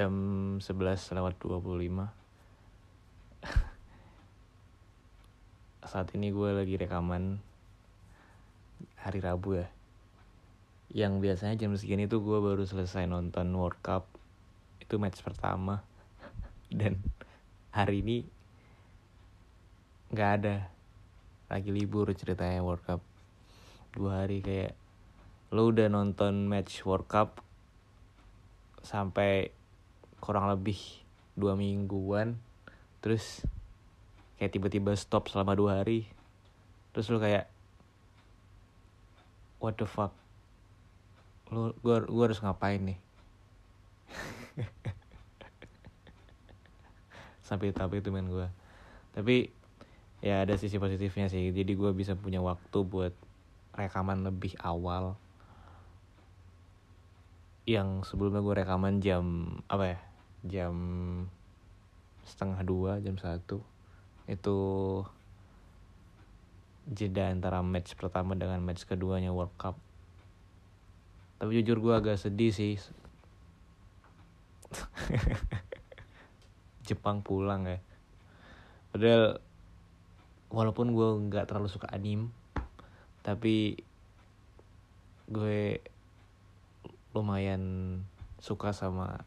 jam 11 lewat 25 saat ini gue lagi rekaman hari Rabu ya. Yang biasanya jam segini tuh gue baru selesai nonton World Cup. Itu match pertama. Dan hari ini nggak ada. Lagi libur ceritanya World Cup. Dua hari kayak lo udah nonton match World Cup sampai kurang lebih dua mingguan terus kayak tiba-tiba stop selama dua hari. Terus lu kayak what the fuck? Lu gua gua harus ngapain nih? Sampai tapi itu main gua. Tapi ya ada sisi positifnya sih. Jadi gua bisa punya waktu buat rekaman lebih awal. Yang sebelumnya gue rekaman jam apa ya jam setengah dua jam satu itu jeda antara match pertama dengan match keduanya World Cup. Tapi jujur gue agak sedih sih. Jepang pulang ya. Padahal walaupun gue nggak terlalu suka anime tapi gue lumayan suka sama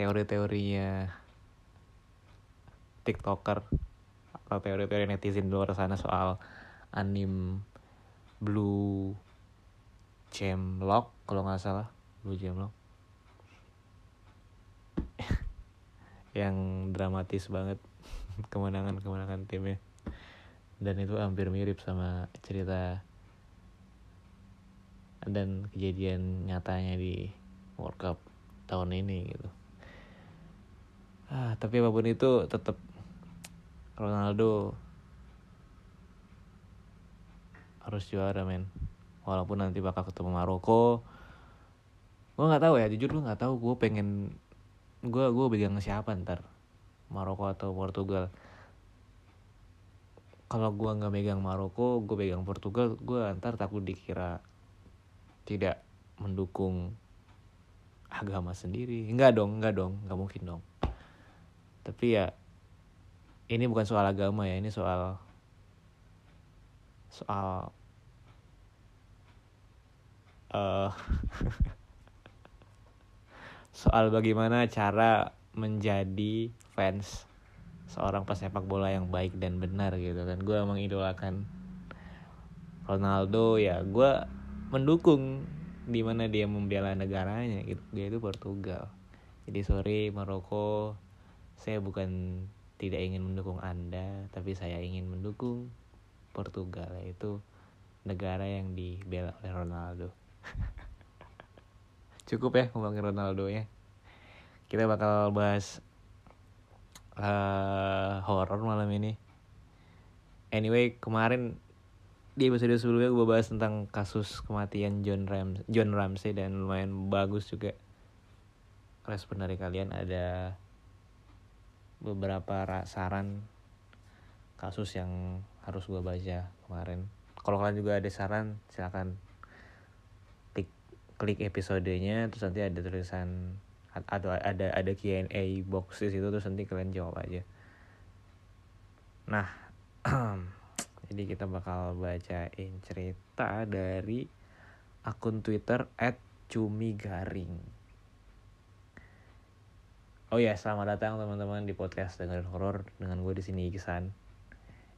teori-teorinya tiktoker atau teori-teori netizen di luar sana soal anim blue jam lock kalau nggak salah blue jam lock yang dramatis banget kemenangan kemenangan timnya dan itu hampir mirip sama cerita dan kejadian nyatanya di World Cup tahun ini gitu. Ah, tapi apa pun itu tetap Ronaldo harus juara men. Walaupun nanti bakal ketemu Maroko. Gue nggak tahu ya, jujur gue nggak tahu. Gue pengen gue gue pegang siapa ntar Maroko atau Portugal. Kalau gue nggak megang Maroko, gue pegang Portugal, gue ntar takut dikira tidak mendukung agama sendiri enggak dong enggak dong enggak mungkin dong tapi ya ini bukan soal agama ya ini soal soal uh, soal bagaimana cara menjadi fans seorang pesepak bola yang baik dan benar gitu kan. Gue emang idolakan Ronaldo ya gue mendukung di mana dia membela negaranya gitu. Dia itu Portugal. Jadi sorry Maroko saya bukan tidak ingin mendukung anda tapi saya ingin mendukung Portugal yaitu negara yang dibela oleh Ronaldo. Cukup ya ngomongin Ronaldo ya. Kita bakal bahas uh, horor malam ini. Anyway kemarin di episode sebelumnya gue bahas tentang kasus kematian John Ram John Ramsey dan lumayan bagus juga. Respon dari kalian ada beberapa saran kasus yang harus gue baca kemarin kalau kalian juga ada saran silakan klik klik episodenya terus nanti ada tulisan atau ada ada Q&A box di situ terus nanti kalian jawab aja nah Jadi kita bakal bacain cerita dari akun Twitter @cumigaring. Oh ya, selamat datang teman-teman di podcast dengerin horor dengan gue di sini Iksan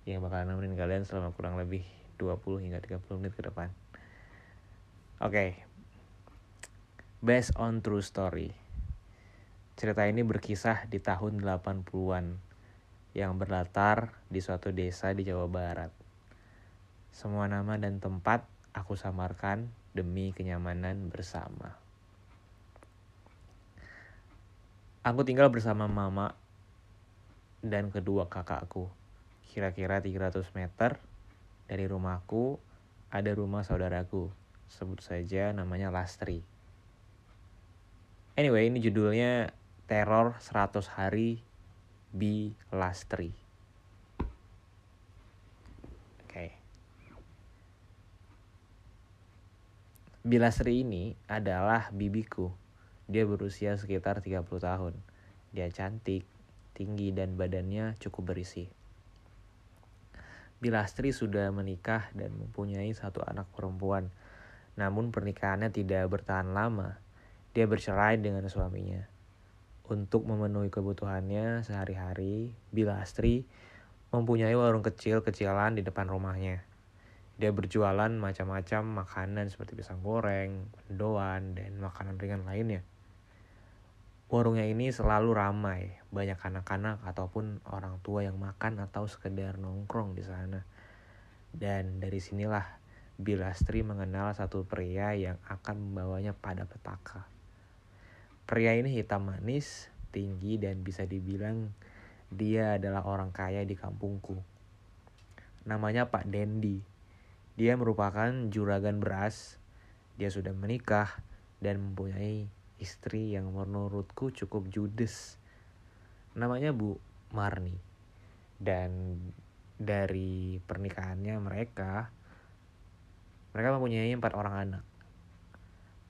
yang bakal nemenin kalian selama kurang lebih 20 hingga 30 menit ke depan. Oke. Okay. Based on true story. Cerita ini berkisah di tahun 80-an yang berlatar di suatu desa di Jawa Barat. Semua nama dan tempat aku samarkan demi kenyamanan bersama. Aku tinggal bersama mama dan kedua kakakku. Kira-kira 300 meter dari rumahku ada rumah saudaraku. Sebut saja namanya Lastri. Anyway, ini judulnya Teror 100 Hari B. Lastri. Bilasri ini adalah bibiku Dia berusia sekitar 30 tahun. Dia cantik, tinggi dan badannya cukup berisi. Bilastri sudah menikah dan mempunyai satu anak perempuan. Namun pernikahannya tidak bertahan lama. Dia bercerai dengan suaminya. Untuk memenuhi kebutuhannya sehari-hari, Bilastri mempunyai warung kecil-kecilan di depan rumahnya. Dia berjualan macam-macam makanan seperti pisang goreng, mendoan, dan makanan ringan lainnya. Warungnya ini selalu ramai, banyak anak-anak ataupun orang tua yang makan atau sekedar nongkrong di sana. Dan dari sinilah Bilastri mengenal satu pria yang akan membawanya pada petaka. Pria ini hitam manis, tinggi dan bisa dibilang dia adalah orang kaya di kampungku. Namanya Pak Dendi. Dia merupakan juragan beras. Dia sudah menikah dan mempunyai istri yang menurutku cukup judes. Namanya Bu Marni. Dan dari pernikahannya mereka, mereka mempunyai empat orang anak.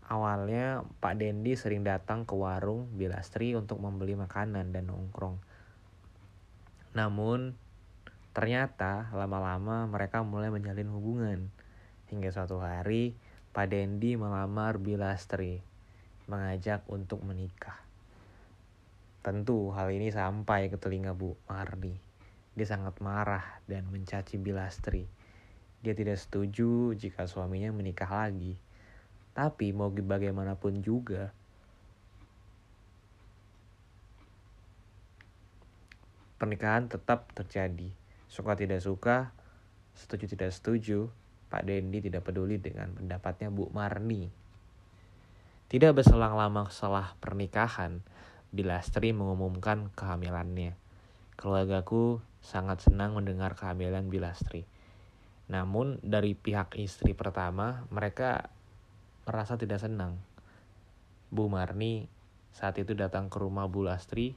Awalnya Pak Dendi sering datang ke warung Bilastri untuk membeli makanan dan nongkrong. Namun, ternyata lama-lama mereka mulai menjalin hubungan. Hingga suatu hari, Pak Dendi melamar Bilastri, mengajak untuk menikah. Tentu hal ini sampai ke telinga Bu Marni. Dia sangat marah dan mencaci Bilastri. Dia tidak setuju jika suaminya menikah lagi. Tapi mau bagaimanapun juga, pernikahan tetap terjadi. Suka tidak suka, setuju tidak setuju, Pak Dendi tidak peduli dengan pendapatnya Bu Marni. Tidak berselang lama setelah pernikahan, Bilastri mengumumkan kehamilannya. Keluargaku sangat senang mendengar kehamilan Bilastri. Namun dari pihak istri pertama, mereka merasa tidak senang. Bu Marni saat itu datang ke rumah Bu Lastri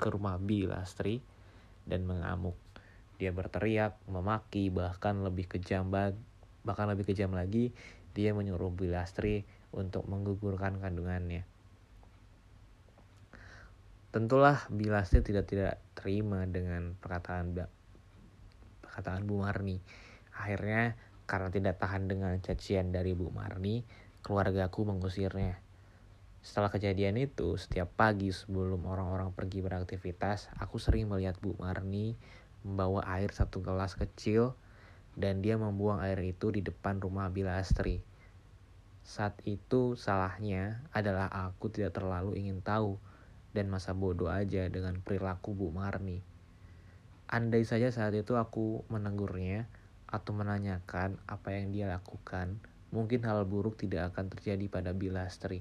ke rumah Bilastri dan mengamuk. Dia berteriak, memaki, bahkan lebih kejam bahkan lebih kejam lagi, dia menyuruh Bilastri untuk menggugurkan kandungannya. Tentulah Bilastri tidak tidak terima dengan perkataan perkataan Bu Marni. Akhirnya karena tidak tahan dengan cacian dari Bu Marni, keluargaku mengusirnya. Setelah kejadian itu, setiap pagi sebelum orang-orang pergi beraktivitas, aku sering melihat Bu Marni membawa air satu gelas kecil dan dia membuang air itu di depan rumah Bilastri. Saat itu salahnya adalah aku tidak terlalu ingin tahu dan masa bodoh aja dengan perilaku Bu Marni. Andai saja saat itu aku menegurnya atau menanyakan apa yang dia lakukan, mungkin hal buruk tidak akan terjadi pada Bilastri.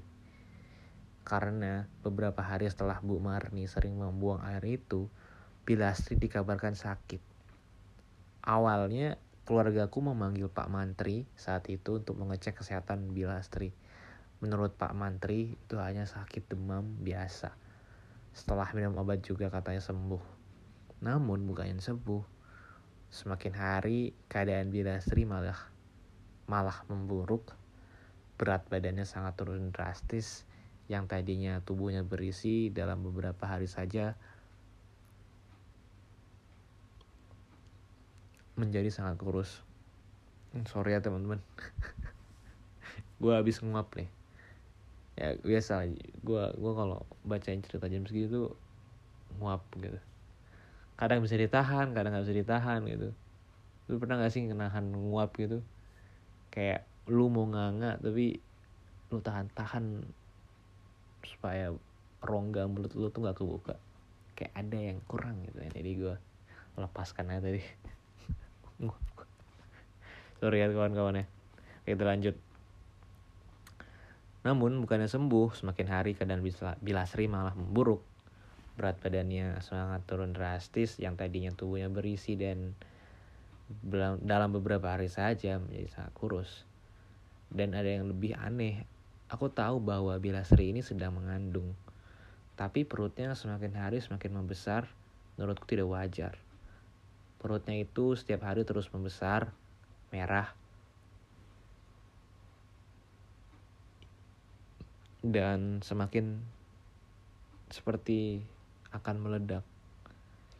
Karena beberapa hari setelah Bu Marni sering membuang air itu, Pilastri dikabarkan sakit. Awalnya keluargaku memanggil Pak Mantri saat itu untuk mengecek kesehatan Bilastri. Menurut Pak Mantri itu hanya sakit demam biasa. Setelah minum obat juga katanya sembuh. Namun bukannya sembuh. Semakin hari keadaan Bilastri malah malah memburuk. Berat badannya sangat turun drastis yang tadinya tubuhnya berisi dalam beberapa hari saja menjadi sangat kurus. Hmm, sorry ya teman-teman. gue habis nguap nih. Ya biasa gue gue kalau bacain cerita jam segitu nguap gitu. Kadang bisa ditahan, kadang nggak bisa ditahan gitu. Lu pernah gak sih kenahan nguap gitu? Kayak lu mau nganga tapi lu tahan-tahan supaya rongga mulut lu tuh gak kebuka kayak ada yang kurang gitu ya jadi gue lepaskan aja tadi sorry ya kawan-kawan ya kita lanjut namun bukannya sembuh semakin hari keadaan Bilasri malah memburuk berat badannya sangat turun drastis yang tadinya tubuhnya berisi dan dalam beberapa hari saja menjadi sangat kurus dan ada yang lebih aneh Aku tahu bahwa bila Sri ini sedang mengandung. Tapi perutnya semakin hari semakin membesar, menurutku tidak wajar. Perutnya itu setiap hari terus membesar, merah. dan semakin seperti akan meledak.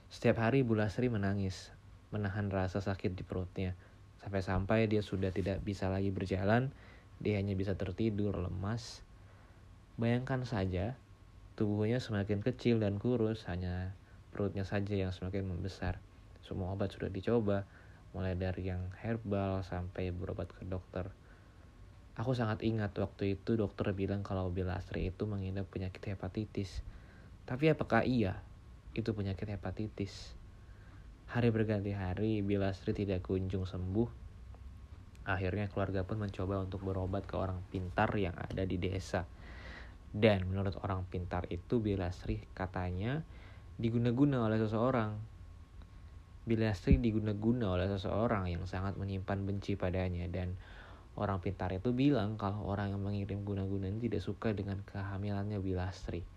Setiap hari Bu Lastri menangis, menahan rasa sakit di perutnya. Sampai-sampai dia sudah tidak bisa lagi berjalan, dia hanya bisa tertidur lemas. Bayangkan saja, tubuhnya semakin kecil dan kurus, hanya perutnya saja yang semakin membesar. Semua obat sudah dicoba, mulai dari yang herbal sampai berobat ke dokter. Aku sangat ingat waktu itu dokter bilang kalau Bilastri itu mengidap penyakit hepatitis. Tapi apakah iya itu penyakit hepatitis? Hari berganti hari, Bilastri tidak kunjung sembuh. Akhirnya keluarga pun mencoba untuk berobat ke orang pintar yang ada di desa. Dan menurut orang pintar itu Bilastri katanya diguna-guna oleh seseorang. Bilastri diguna-guna oleh seseorang yang sangat menyimpan benci padanya dan orang pintar itu bilang kalau orang yang mengirim guna-guna ini tidak suka dengan kehamilannya Bilastri.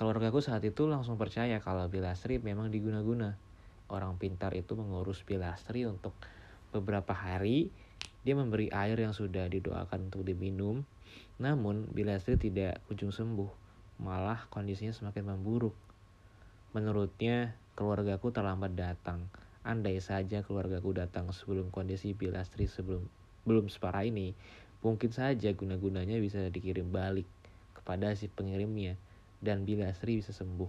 Keluargaku saat itu langsung percaya kalau Bilastri memang diguna-guna. Orang pintar itu mengurus Bilastri untuk beberapa hari. Dia memberi air yang sudah didoakan untuk diminum. Namun Bilastri tidak kunjung sembuh. Malah kondisinya semakin memburuk. Menurutnya keluargaku terlambat datang. Andai saja keluargaku datang sebelum kondisi Bilastri sebelum belum separah ini, mungkin saja guna-gunanya bisa dikirim balik kepada si pengirimnya dan Bilastri bisa sembuh.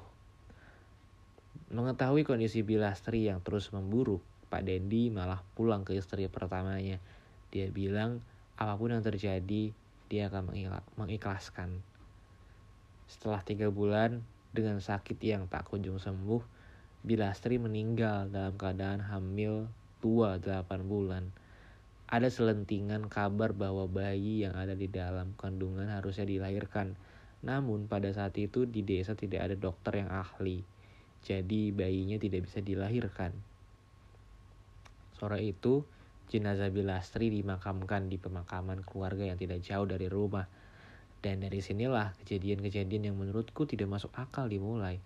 Mengetahui kondisi Bilastri yang terus memburuk, Pak Dendi malah pulang ke istri pertamanya. Dia bilang apa pun yang terjadi, dia akan mengikhlaskan. Setelah tiga bulan, dengan sakit yang tak kunjung sembuh, Bilastri meninggal dalam keadaan hamil tua 8 bulan. Ada selentingan kabar bahwa bayi yang ada di dalam kandungan harusnya dilahirkan namun pada saat itu di desa tidak ada dokter yang ahli, jadi bayinya tidak bisa dilahirkan. Sore itu, jenazah Bilastri dimakamkan di pemakaman keluarga yang tidak jauh dari rumah. Dan dari sinilah kejadian-kejadian yang menurutku tidak masuk akal dimulai.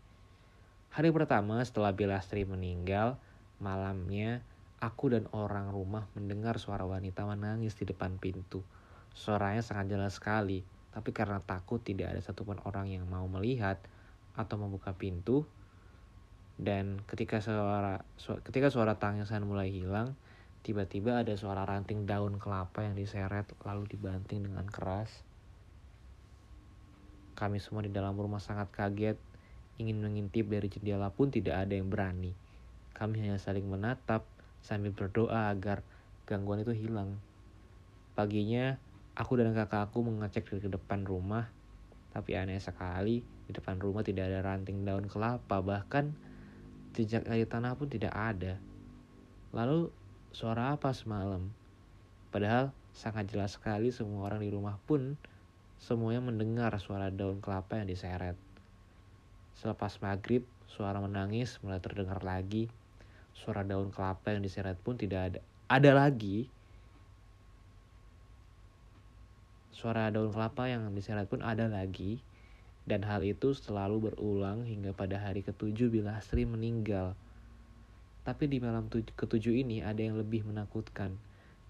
Hari pertama setelah Bilastri meninggal, malamnya aku dan orang rumah mendengar suara wanita menangis di depan pintu. Suaranya sangat jelas sekali tapi karena takut tidak ada satupun orang yang mau melihat atau membuka pintu, dan ketika suara su ketika suara tangisan mulai hilang, tiba-tiba ada suara ranting daun kelapa yang diseret lalu dibanting dengan keras. Kami semua di dalam rumah sangat kaget, ingin mengintip dari jendela pun tidak ada yang berani. Kami hanya saling menatap sambil berdoa agar gangguan itu hilang. Paginya, Aku dan kakakku mengecek di depan rumah, tapi aneh sekali, di depan rumah tidak ada ranting daun kelapa, bahkan jejak air tanah pun tidak ada. Lalu, suara apa semalam? Padahal sangat jelas sekali semua orang di rumah pun semuanya mendengar suara daun kelapa yang diseret. Selepas maghrib, suara menangis mulai terdengar lagi. Suara daun kelapa yang diseret pun tidak ada. Ada lagi, Suara daun kelapa yang diseret pun ada lagi, dan hal itu selalu berulang hingga pada hari ketujuh bila Astri meninggal. Tapi di malam ketujuh ini ada yang lebih menakutkan.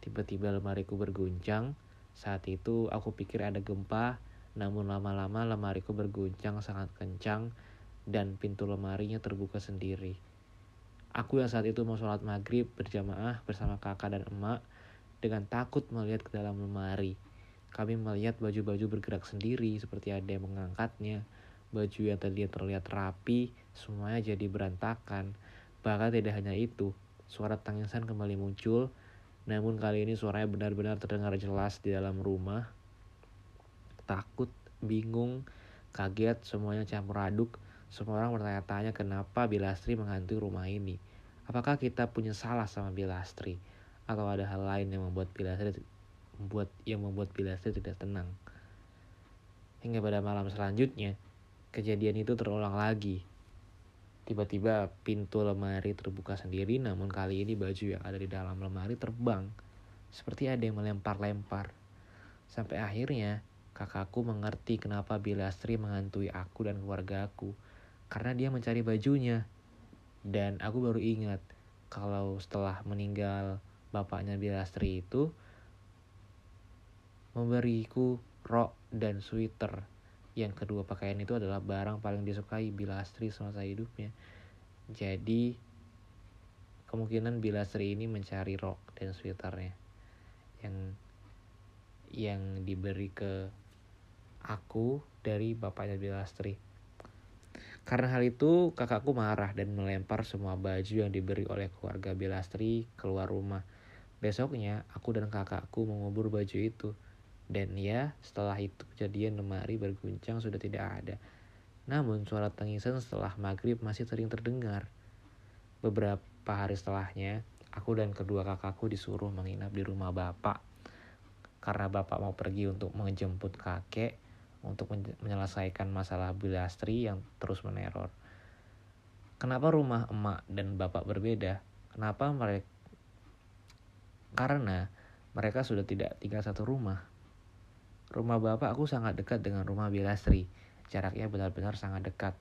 Tiba-tiba lemariku berguncang. Saat itu aku pikir ada gempa, namun lama-lama lemariku berguncang sangat kencang dan pintu lemarinya terbuka sendiri. Aku yang saat itu mau sholat maghrib berjamaah bersama kakak dan emak dengan takut melihat ke dalam lemari. Kami melihat baju-baju bergerak sendiri seperti ada yang mengangkatnya. Baju yang tadi terlihat rapi, semuanya jadi berantakan. Bahkan tidak hanya itu, suara tangisan kembali muncul. Namun kali ini suaranya benar-benar terdengar jelas di dalam rumah. Takut, bingung, kaget, semuanya campur aduk. Semua orang bertanya-tanya kenapa Bilastri menghantui rumah ini. Apakah kita punya salah sama Bilastri? Atau ada hal lain yang membuat Bilastri membuat yang membuat Pilastri tidak tenang. Hingga pada malam selanjutnya, kejadian itu terulang lagi. Tiba-tiba pintu lemari terbuka sendiri namun kali ini baju yang ada di dalam lemari terbang. Seperti ada yang melempar-lempar. Sampai akhirnya kakakku mengerti kenapa Bilastri menghantui aku dan keluarga aku. Karena dia mencari bajunya. Dan aku baru ingat kalau setelah meninggal bapaknya Bilastri itu memberiku rok, dan sweater. Yang kedua pakaian itu adalah barang paling disukai Bilastri semasa hidupnya. Jadi kemungkinan Bilastri ini mencari rok dan sweaternya yang yang diberi ke aku dari bapaknya Bilastri. Karena hal itu, kakakku marah dan melempar semua baju yang diberi oleh keluarga Bilastri keluar rumah. Besoknya, aku dan kakakku mengubur baju itu. Dan ya, setelah itu kejadian lemari berguncang sudah tidak ada. Namun suara tangisan setelah maghrib masih sering terdengar. Beberapa hari setelahnya, aku dan kedua kakakku disuruh menginap di rumah bapak. Karena bapak mau pergi untuk menjemput kakek untuk menyelesaikan masalah Bilastri yang terus meneror. Kenapa rumah emak dan bapak berbeda? Kenapa mereka? Karena mereka sudah tidak tinggal satu rumah. Rumah bapak aku sangat dekat dengan rumah Bilastri. Jaraknya benar-benar sangat dekat.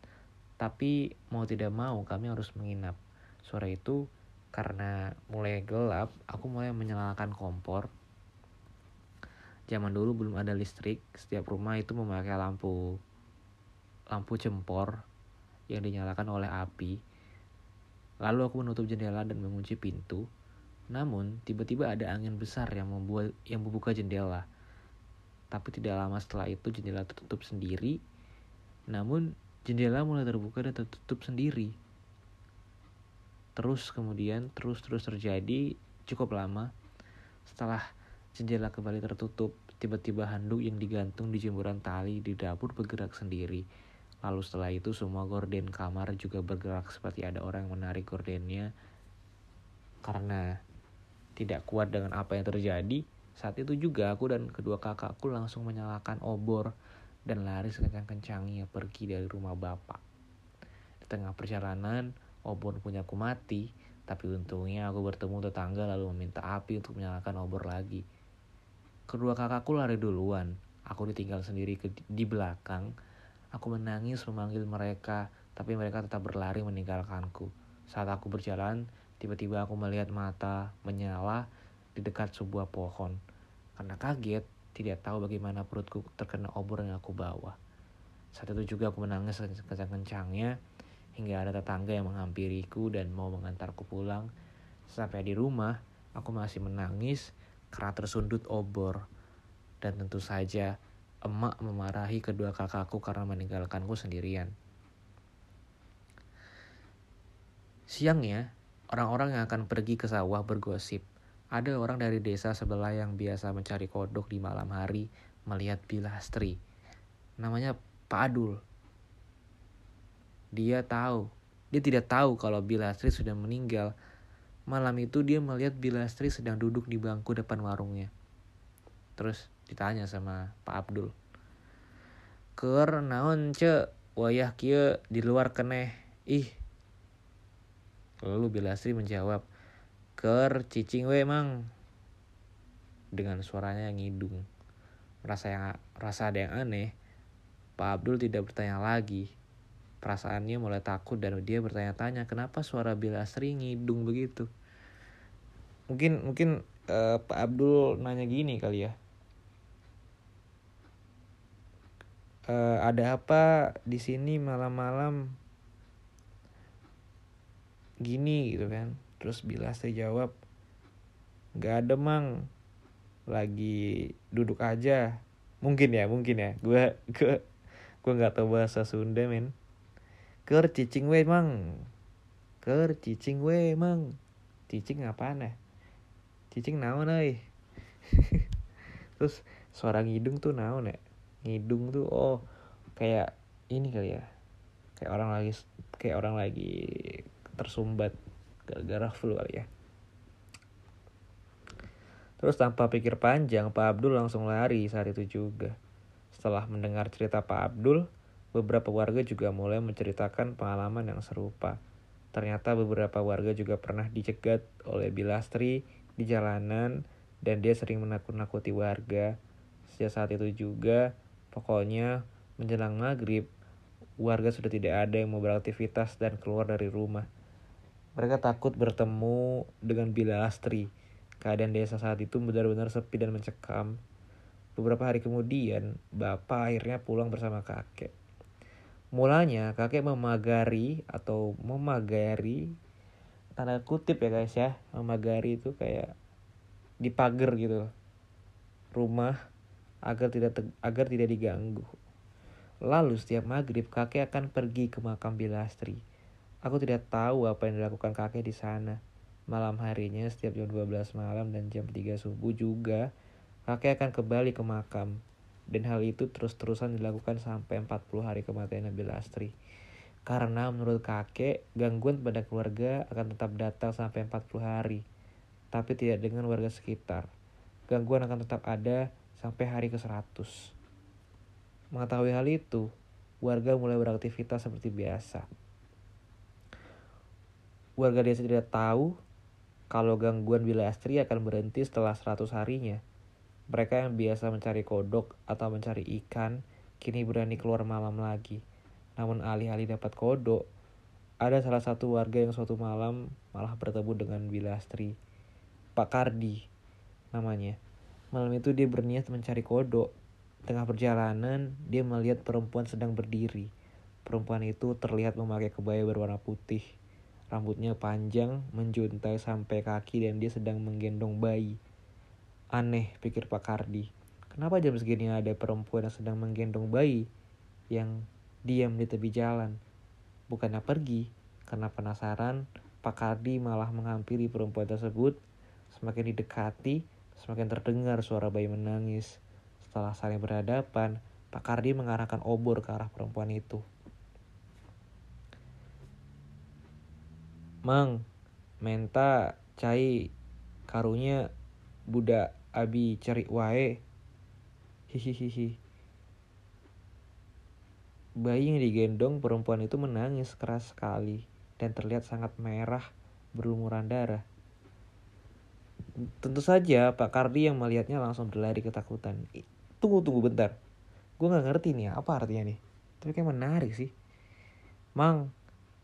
Tapi mau tidak mau kami harus menginap. Sore itu karena mulai gelap, aku mulai menyalakan kompor zaman dulu belum ada listrik setiap rumah itu memakai lampu lampu jempor yang dinyalakan oleh api. Lalu aku menutup jendela dan mengunci pintu. Namun tiba-tiba ada angin besar yang membuat yang membuka jendela. Tapi tidak lama setelah itu jendela tertutup sendiri. Namun jendela mulai terbuka dan tertutup sendiri. Terus kemudian terus terus terjadi cukup lama. Setelah Jendela kembali tertutup. Tiba-tiba handuk yang digantung di jemuran tali di dapur bergerak sendiri. Lalu setelah itu semua gorden kamar juga bergerak seperti ada orang yang menarik gordennya. Karena tidak kuat dengan apa yang terjadi, saat itu juga aku dan kedua kakakku langsung menyalakan obor dan lari sekencang-kencangnya pergi dari rumah bapak. Di tengah perjalanan, obor punya aku mati, tapi untungnya aku bertemu tetangga lalu meminta api untuk menyalakan obor lagi. Kedua kakakku lari duluan. Aku ditinggal sendiri ke, di belakang. Aku menangis memanggil mereka, tapi mereka tetap berlari meninggalkanku. Saat aku berjalan, tiba-tiba aku melihat mata menyala di dekat sebuah pohon. Karena kaget, tidak tahu bagaimana perutku terkena obor yang aku bawa. Saat itu juga aku menangis kencang-kencangnya hingga ada tetangga yang menghampiriku dan mau mengantarku pulang. Sampai di rumah, aku masih menangis karena tersundut obor. Dan tentu saja emak memarahi kedua kakakku karena meninggalkanku sendirian. Siangnya, orang-orang yang akan pergi ke sawah bergosip. Ada orang dari desa sebelah yang biasa mencari kodok di malam hari melihat Bilastri. Namanya Pak Adul. Dia tahu, dia tidak tahu kalau Bilastri sudah meninggal Malam itu dia melihat Bilastri sedang duduk di bangku depan warungnya. Terus ditanya sama Pak Abdul. Ker naon ce wayah kia di luar keneh. Ih. Lalu Bilastri menjawab. Ker cicing we mang. Dengan suaranya yang ngidung. Rasa yang rasa ada yang aneh. Pak Abdul tidak bertanya lagi. Perasaannya mulai takut dan dia bertanya-tanya kenapa suara Bilastri ngidung begitu. Mungkin mungkin uh, Pak Abdul nanya gini kali ya. Uh, ada apa di sini malam-malam gini gitu kan? Terus Bilastri jawab nggak ada mang. Lagi duduk aja. Mungkin ya mungkin ya. Gue gue gue nggak tahu bahasa Sunda men Ker cicing we mang. Ker cicing we mang. Cicing apaan ya? Cicing naon euy. Terus suara ngidung tuh naon ya? Ngidung tuh oh kayak ini kali ya. Kayak orang lagi kayak orang lagi tersumbat gara-gara flu kali ya. Terus tanpa pikir panjang, Pak Abdul langsung lari saat itu juga. Setelah mendengar cerita Pak Abdul, Beberapa warga juga mulai menceritakan pengalaman yang serupa. Ternyata beberapa warga juga pernah dicegat oleh Bilastri di jalanan dan dia sering menakut-nakuti warga. Sejak saat itu juga, pokoknya menjelang maghrib, warga sudah tidak ada yang mau beraktivitas dan keluar dari rumah. Mereka takut bertemu dengan Bilastri. Keadaan desa saat itu benar-benar sepi dan mencekam. Beberapa hari kemudian, bapak akhirnya pulang bersama kakek. Mulanya kakek memagari atau memagari tanda kutip ya guys ya memagari itu kayak dipagar gitu rumah agar tidak agar tidak diganggu. Lalu setiap maghrib kakek akan pergi ke makam Bilastri. Aku tidak tahu apa yang dilakukan kakek di sana. Malam harinya setiap jam 12 malam dan jam 3 subuh juga kakek akan kembali ke makam. Dan hal itu terus-terusan dilakukan sampai 40 hari kematian Nabi Lastri. Karena menurut kakek, gangguan pada keluarga akan tetap datang sampai 40 hari. Tapi tidak dengan warga sekitar. Gangguan akan tetap ada sampai hari ke-100. Mengetahui hal itu, warga mulai beraktivitas seperti biasa. Warga desa tidak tahu kalau gangguan bila Astri akan berhenti setelah 100 harinya. Mereka yang biasa mencari kodok atau mencari ikan, kini berani keluar malam lagi. Namun alih-alih dapat kodok, ada salah satu warga yang suatu malam malah bertemu dengan Bilastri. Pak Kardi namanya. Malam itu dia berniat mencari kodok. Tengah perjalanan, dia melihat perempuan sedang berdiri. Perempuan itu terlihat memakai kebaya berwarna putih. Rambutnya panjang, menjuntai sampai kaki dan dia sedang menggendong bayi. Aneh, pikir Pak Kardi. Kenapa jam segini ada perempuan yang sedang menggendong bayi yang diam di tepi jalan? Bukannya pergi, karena penasaran, Pak Kardi malah menghampiri perempuan tersebut. Semakin didekati, Semakin terdengar suara bayi menangis. Setelah saling berhadapan, Pak Kardi mengarahkan obor ke arah perempuan itu. Mang, menta, cai, karunya, budak, abi, cari wae. Hihihihi. Bayi yang digendong perempuan itu menangis keras sekali dan terlihat sangat merah berlumuran darah. Tentu saja Pak Kardi yang melihatnya langsung berlari ketakutan. Tunggu tunggu bentar. Gue nggak ngerti nih apa artinya nih. Tapi kayak menarik sih. Mang,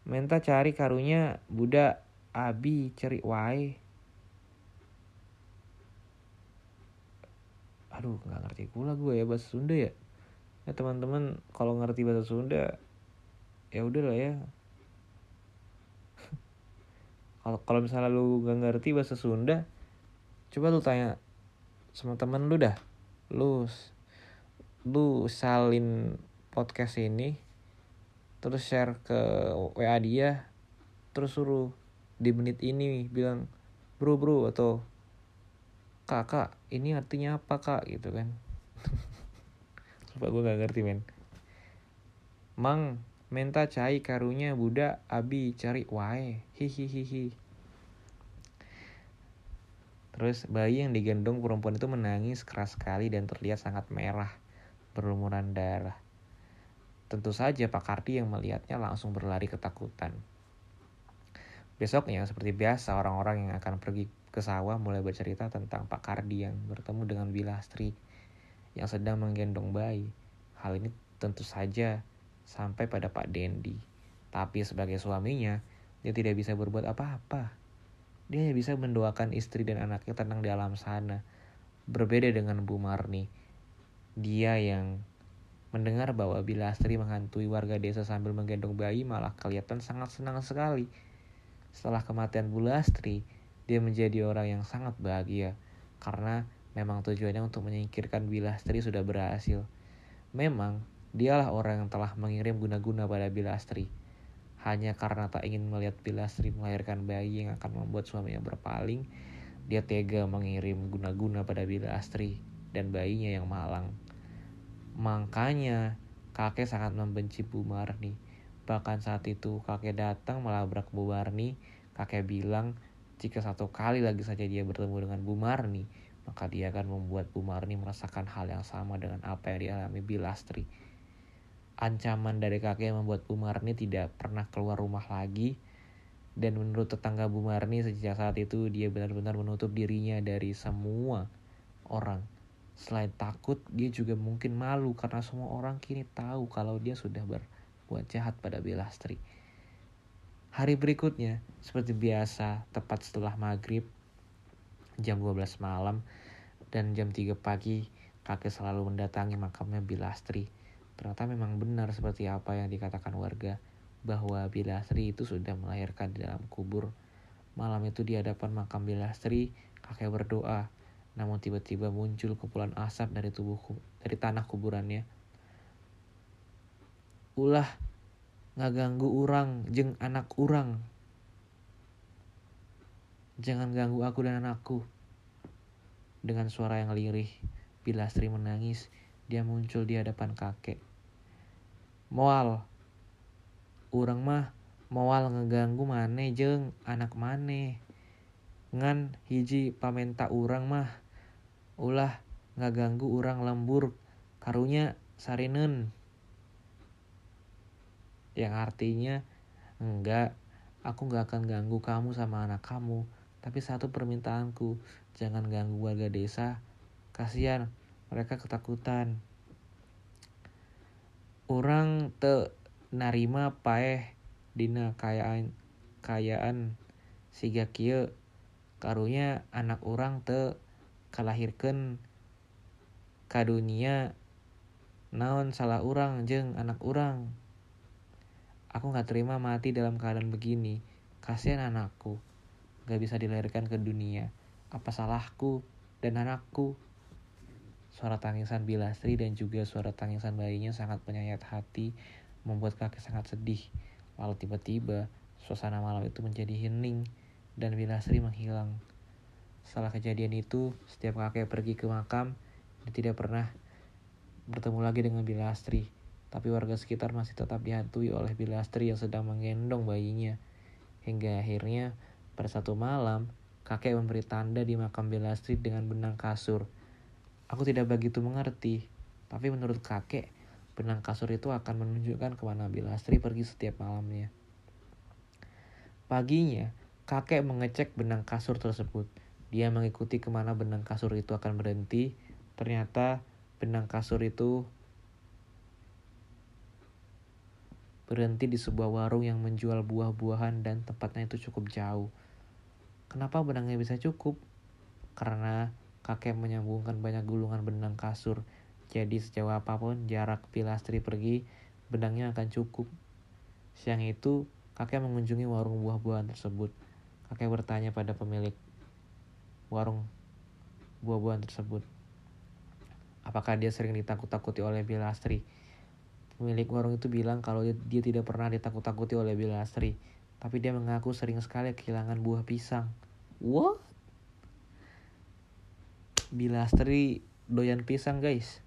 menta cari karunya Buddha Abi cari wae. Aduh nggak ngerti pula gue ya bahasa Sunda ya. Ya teman-teman kalau ngerti bahasa Sunda ya udah lah ya. Kalau kalau misalnya lu nggak ngerti bahasa Sunda, coba lu tanya sama temen lu dah lu lu salin podcast ini terus share ke WA dia terus suruh di menit ini bilang bro bro atau kakak ini artinya apa kak? Gitu kan. Coba gue gak ngerti men. Mang menta cai karunya budak abi cari wae. Hihihihi Terus bayi yang digendong perempuan itu menangis keras sekali dan terlihat sangat merah, berlumuran darah. Tentu saja Pak Kardi yang melihatnya langsung berlari ketakutan. Besoknya, seperti biasa, orang-orang yang akan pergi ke sawah mulai bercerita tentang Pak Kardi yang bertemu dengan Bilastri yang sedang menggendong bayi. Hal ini tentu saja sampai pada Pak Dendi. Tapi sebagai suaminya, dia tidak bisa berbuat apa-apa. Dia hanya bisa mendoakan istri dan anaknya tenang di alam sana. Berbeda dengan Bu Marni. Dia yang mendengar bahwa bila Astri menghantui warga desa sambil menggendong bayi malah kelihatan sangat senang sekali. Setelah kematian Bu Lastri, dia menjadi orang yang sangat bahagia karena memang tujuannya untuk menyingkirkan Bilastri sudah berhasil. Memang dialah orang yang telah mengirim guna-guna pada Bilastri hanya karena tak ingin melihat Pilastri melahirkan bayi yang akan membuat suaminya berpaling, dia tega mengirim guna-guna pada Pilastri dan bayinya yang malang. Makanya kakek sangat membenci Bu Marni. Bahkan saat itu kakek datang melabrak Bu Marni, kakek bilang jika satu kali lagi saja dia bertemu dengan Bu Marni, maka dia akan membuat Bu Marni merasakan hal yang sama dengan apa yang dialami Bilastri. Ancaman dari kakek membuat Bu Marni tidak pernah keluar rumah lagi. Dan menurut tetangga Bu Marni sejak saat itu dia benar-benar menutup dirinya dari semua orang. Selain takut, dia juga mungkin malu karena semua orang kini tahu kalau dia sudah berbuat jahat pada Belastri. Hari berikutnya, seperti biasa, tepat setelah maghrib, jam 12 malam, dan jam 3 pagi, kakek selalu mendatangi makamnya Bilastri. Ternyata memang benar seperti apa yang dikatakan warga, bahwa Bilastri itu sudah melahirkan di dalam kubur. Malam itu di hadapan makam Bilastri, kakek berdoa, namun tiba-tiba muncul kepulan asap dari tubuh dari tanah kuburannya. Ulah nggak ganggu orang jeng anak orang. Jangan ganggu aku dan anakku. Dengan suara yang lirih, bila Sri menangis, dia muncul di hadapan kakek. Moal, orang mah moal ngeganggu mane jeng anak mane. Ngan hiji pamenta orang mah ulah ngaganggu orang lembur karunya sarinen yang artinya enggak aku nggak akan ganggu kamu sama anak kamu tapi satu permintaanku, jangan ganggu warga desa. Kasihan, mereka ketakutan. Orang te narima paeh dina kayaan kayaan siga kieu karunya anak orang te kalahirkan kadunia naon salah orang jeng anak orang aku nggak terima mati dalam keadaan begini kasihan anakku gak bisa dilahirkan ke dunia. Apa salahku dan anakku? Suara tangisan Bilastri dan juga suara tangisan bayinya sangat menyayat hati, membuat kakek sangat sedih. Lalu tiba-tiba, suasana malam itu menjadi hening dan Bilastri menghilang. Setelah kejadian itu, setiap kakek pergi ke makam, dia tidak pernah bertemu lagi dengan Bilastri. Tapi warga sekitar masih tetap dihantui oleh Bilastri yang sedang menggendong bayinya. Hingga akhirnya pada satu malam, kakek memberi tanda di makam Belastri dengan benang kasur. Aku tidak begitu mengerti, tapi menurut kakek, benang kasur itu akan menunjukkan ke mana Belastri pergi setiap malamnya. Paginya, kakek mengecek benang kasur tersebut. Dia mengikuti ke mana benang kasur itu akan berhenti. Ternyata benang kasur itu berhenti di sebuah warung yang menjual buah-buahan dan tempatnya itu cukup jauh. Kenapa benangnya bisa cukup? Karena kakek menyambungkan banyak gulungan benang kasur. Jadi sejauh apa pun jarak pilastri pergi, benangnya akan cukup. Siang itu, kakek mengunjungi warung buah-buahan tersebut. Kakek bertanya pada pemilik warung buah-buahan tersebut. Apakah dia sering ditakut-takuti oleh Bilastri? Pemilik warung itu bilang kalau dia, dia tidak pernah ditakut-takuti oleh Bilastri. Tapi dia mengaku sering sekali kehilangan buah pisang. What? Bilastri doyan pisang guys.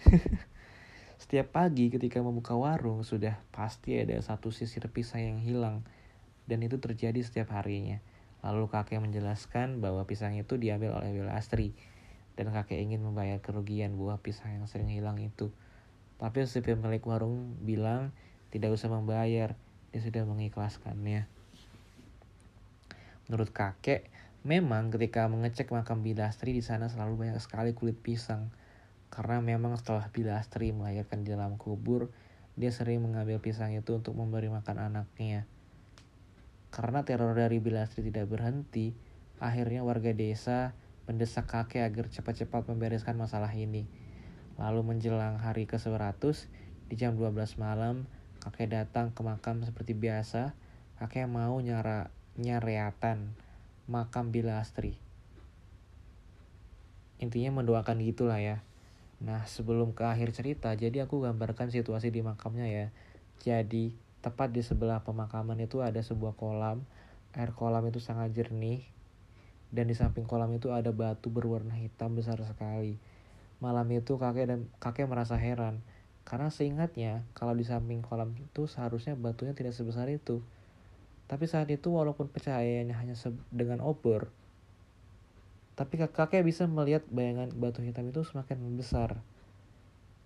Setiap pagi ketika membuka warung sudah pasti ada satu sisir pisang yang hilang. Dan itu terjadi setiap harinya. Lalu kakek menjelaskan bahwa pisang itu diambil oleh Bilastri. Dan kakek ingin membayar kerugian buah pisang yang sering hilang itu. Tapi si pemilik warung bilang tidak usah membayar dia sudah mengikhlaskannya. Menurut kakek, memang ketika mengecek makam Bilastri di sana selalu banyak sekali kulit pisang. Karena memang setelah Bilastri melahirkan di dalam kubur, dia sering mengambil pisang itu untuk memberi makan anaknya. Karena teror dari Bilastri tidak berhenti, akhirnya warga desa mendesak kakek agar cepat-cepat membereskan masalah ini. Lalu menjelang hari ke-100, di jam 12 malam, kakek datang ke makam seperti biasa. Kakek mau nyara nyareatan makam Bilastri intinya mendoakan gitulah ya. Nah sebelum ke akhir cerita jadi aku gambarkan situasi di makamnya ya. Jadi tepat di sebelah pemakaman itu ada sebuah kolam. Air kolam itu sangat jernih. Dan di samping kolam itu ada batu berwarna hitam besar sekali malam itu kakek dan kakek merasa heran karena seingatnya, kalau di samping kolam itu seharusnya batunya tidak sebesar itu. Tapi saat itu walaupun pencahayaannya hanya dengan obor, tapi kakek bisa melihat bayangan batu hitam itu semakin besar.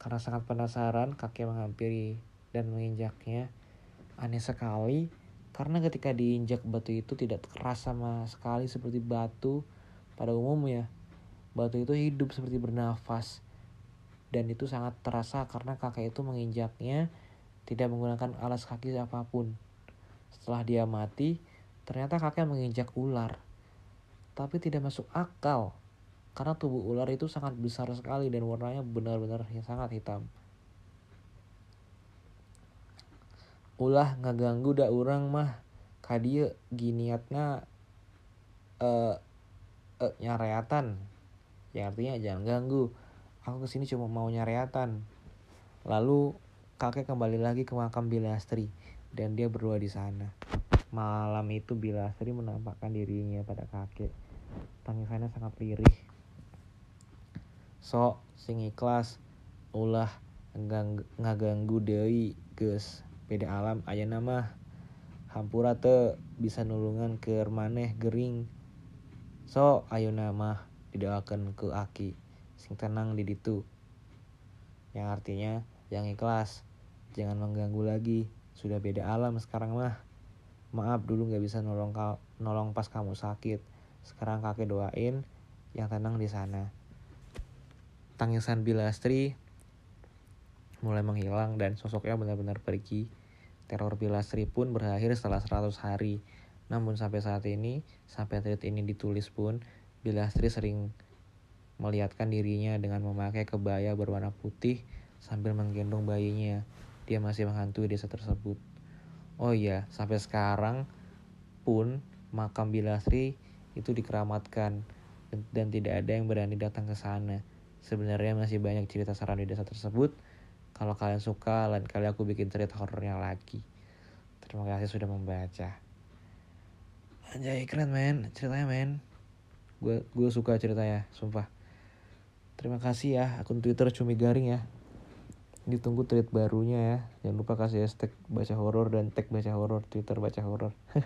Karena sangat penasaran, kakek menghampiri dan menginjaknya. Aneh sekali, karena ketika diinjak batu itu tidak keras sama sekali seperti batu pada umumnya. Batu itu hidup seperti bernafas dan itu sangat terasa karena kakek itu menginjaknya tidak menggunakan alas kaki apa pun. Setelah dia mati, ternyata kakek menginjak ular. Tapi tidak masuk akal. karena tubuh ular itu sangat besar sekali dan warnanya benar-benar sangat hitam ulah ngaganggu dak orang mah kadia giniatnya eh uh, uh, nyareatan yang artinya jangan ganggu. Aku ke sini cuma mau nyareatan lalu kakek kembali lagi ke makam Bilastri. Dan dia berdua di sana. Malam itu Bilastri menampakkan dirinya pada kakek. Tangisannya sangat lirih. Sok sing ikhlas. Ulah ngaganggu deui geus. Beda alam aja nama hampura te bisa nulungan ke maneh gering. So ayo nama didoakan ke aki sing tenang di ditu. Yang artinya yang ikhlas. Jangan mengganggu lagi. Sudah beda alam sekarang mah. Maaf dulu nggak bisa nolong kau nolong pas kamu sakit. Sekarang kakek doain yang tenang di sana. Tangisan Bilastri mulai menghilang dan sosoknya benar-benar pergi. Teror Pilastri pun berakhir setelah 100 hari. Namun sampai saat ini, sampai tweet ini ditulis pun, Bilastri sering melihatkan dirinya dengan memakai kebaya berwarna putih sambil menggendong bayinya. Dia masih menghantui desa tersebut. Oh iya, sampai sekarang pun makam Bilastri itu dikeramatkan dan tidak ada yang berani datang ke sana. Sebenarnya masih banyak cerita seram di desa tersebut, kalau kalian suka, lain kali aku bikin cerita horornya lagi. Terima kasih sudah membaca. Anjay keren men, ceritanya men. Gue gue suka ceritanya, sumpah. Terima kasih ya akun Twitter Cumi Garing ya. Ditunggu tweet barunya ya. Jangan lupa kasih hashtag baca horor dan tag baca horor Twitter baca horor.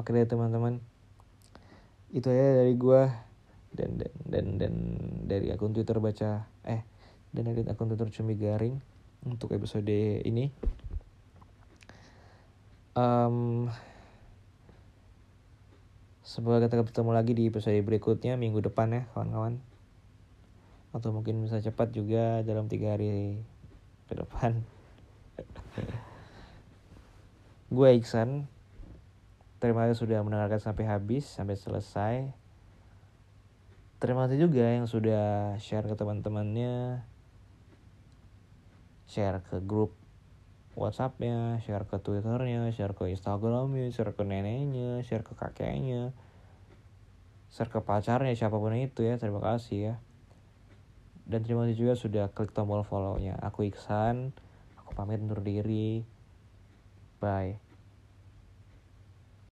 Oke deh teman-teman. Itu ya dari gue dan dan dan dan dari akun Twitter baca eh dan dari akun Twitter Cumi Garing untuk episode ini. Um, semoga kita ketemu lagi di episode berikutnya minggu depan ya kawan-kawan. Atau mungkin bisa cepat juga dalam tiga hari ke depan. Gue Iksan. Terima kasih sudah mendengarkan sampai habis, sampai selesai terima kasih juga yang sudah share ke teman-temannya share ke grup WhatsAppnya, share ke Twitternya, share ke Instagramnya, share ke neneknya, share ke kakeknya, share ke pacarnya siapa pun itu ya. Terima kasih ya. Dan terima kasih juga sudah klik tombol follow-nya. Aku Iksan, aku pamit undur diri. Bye.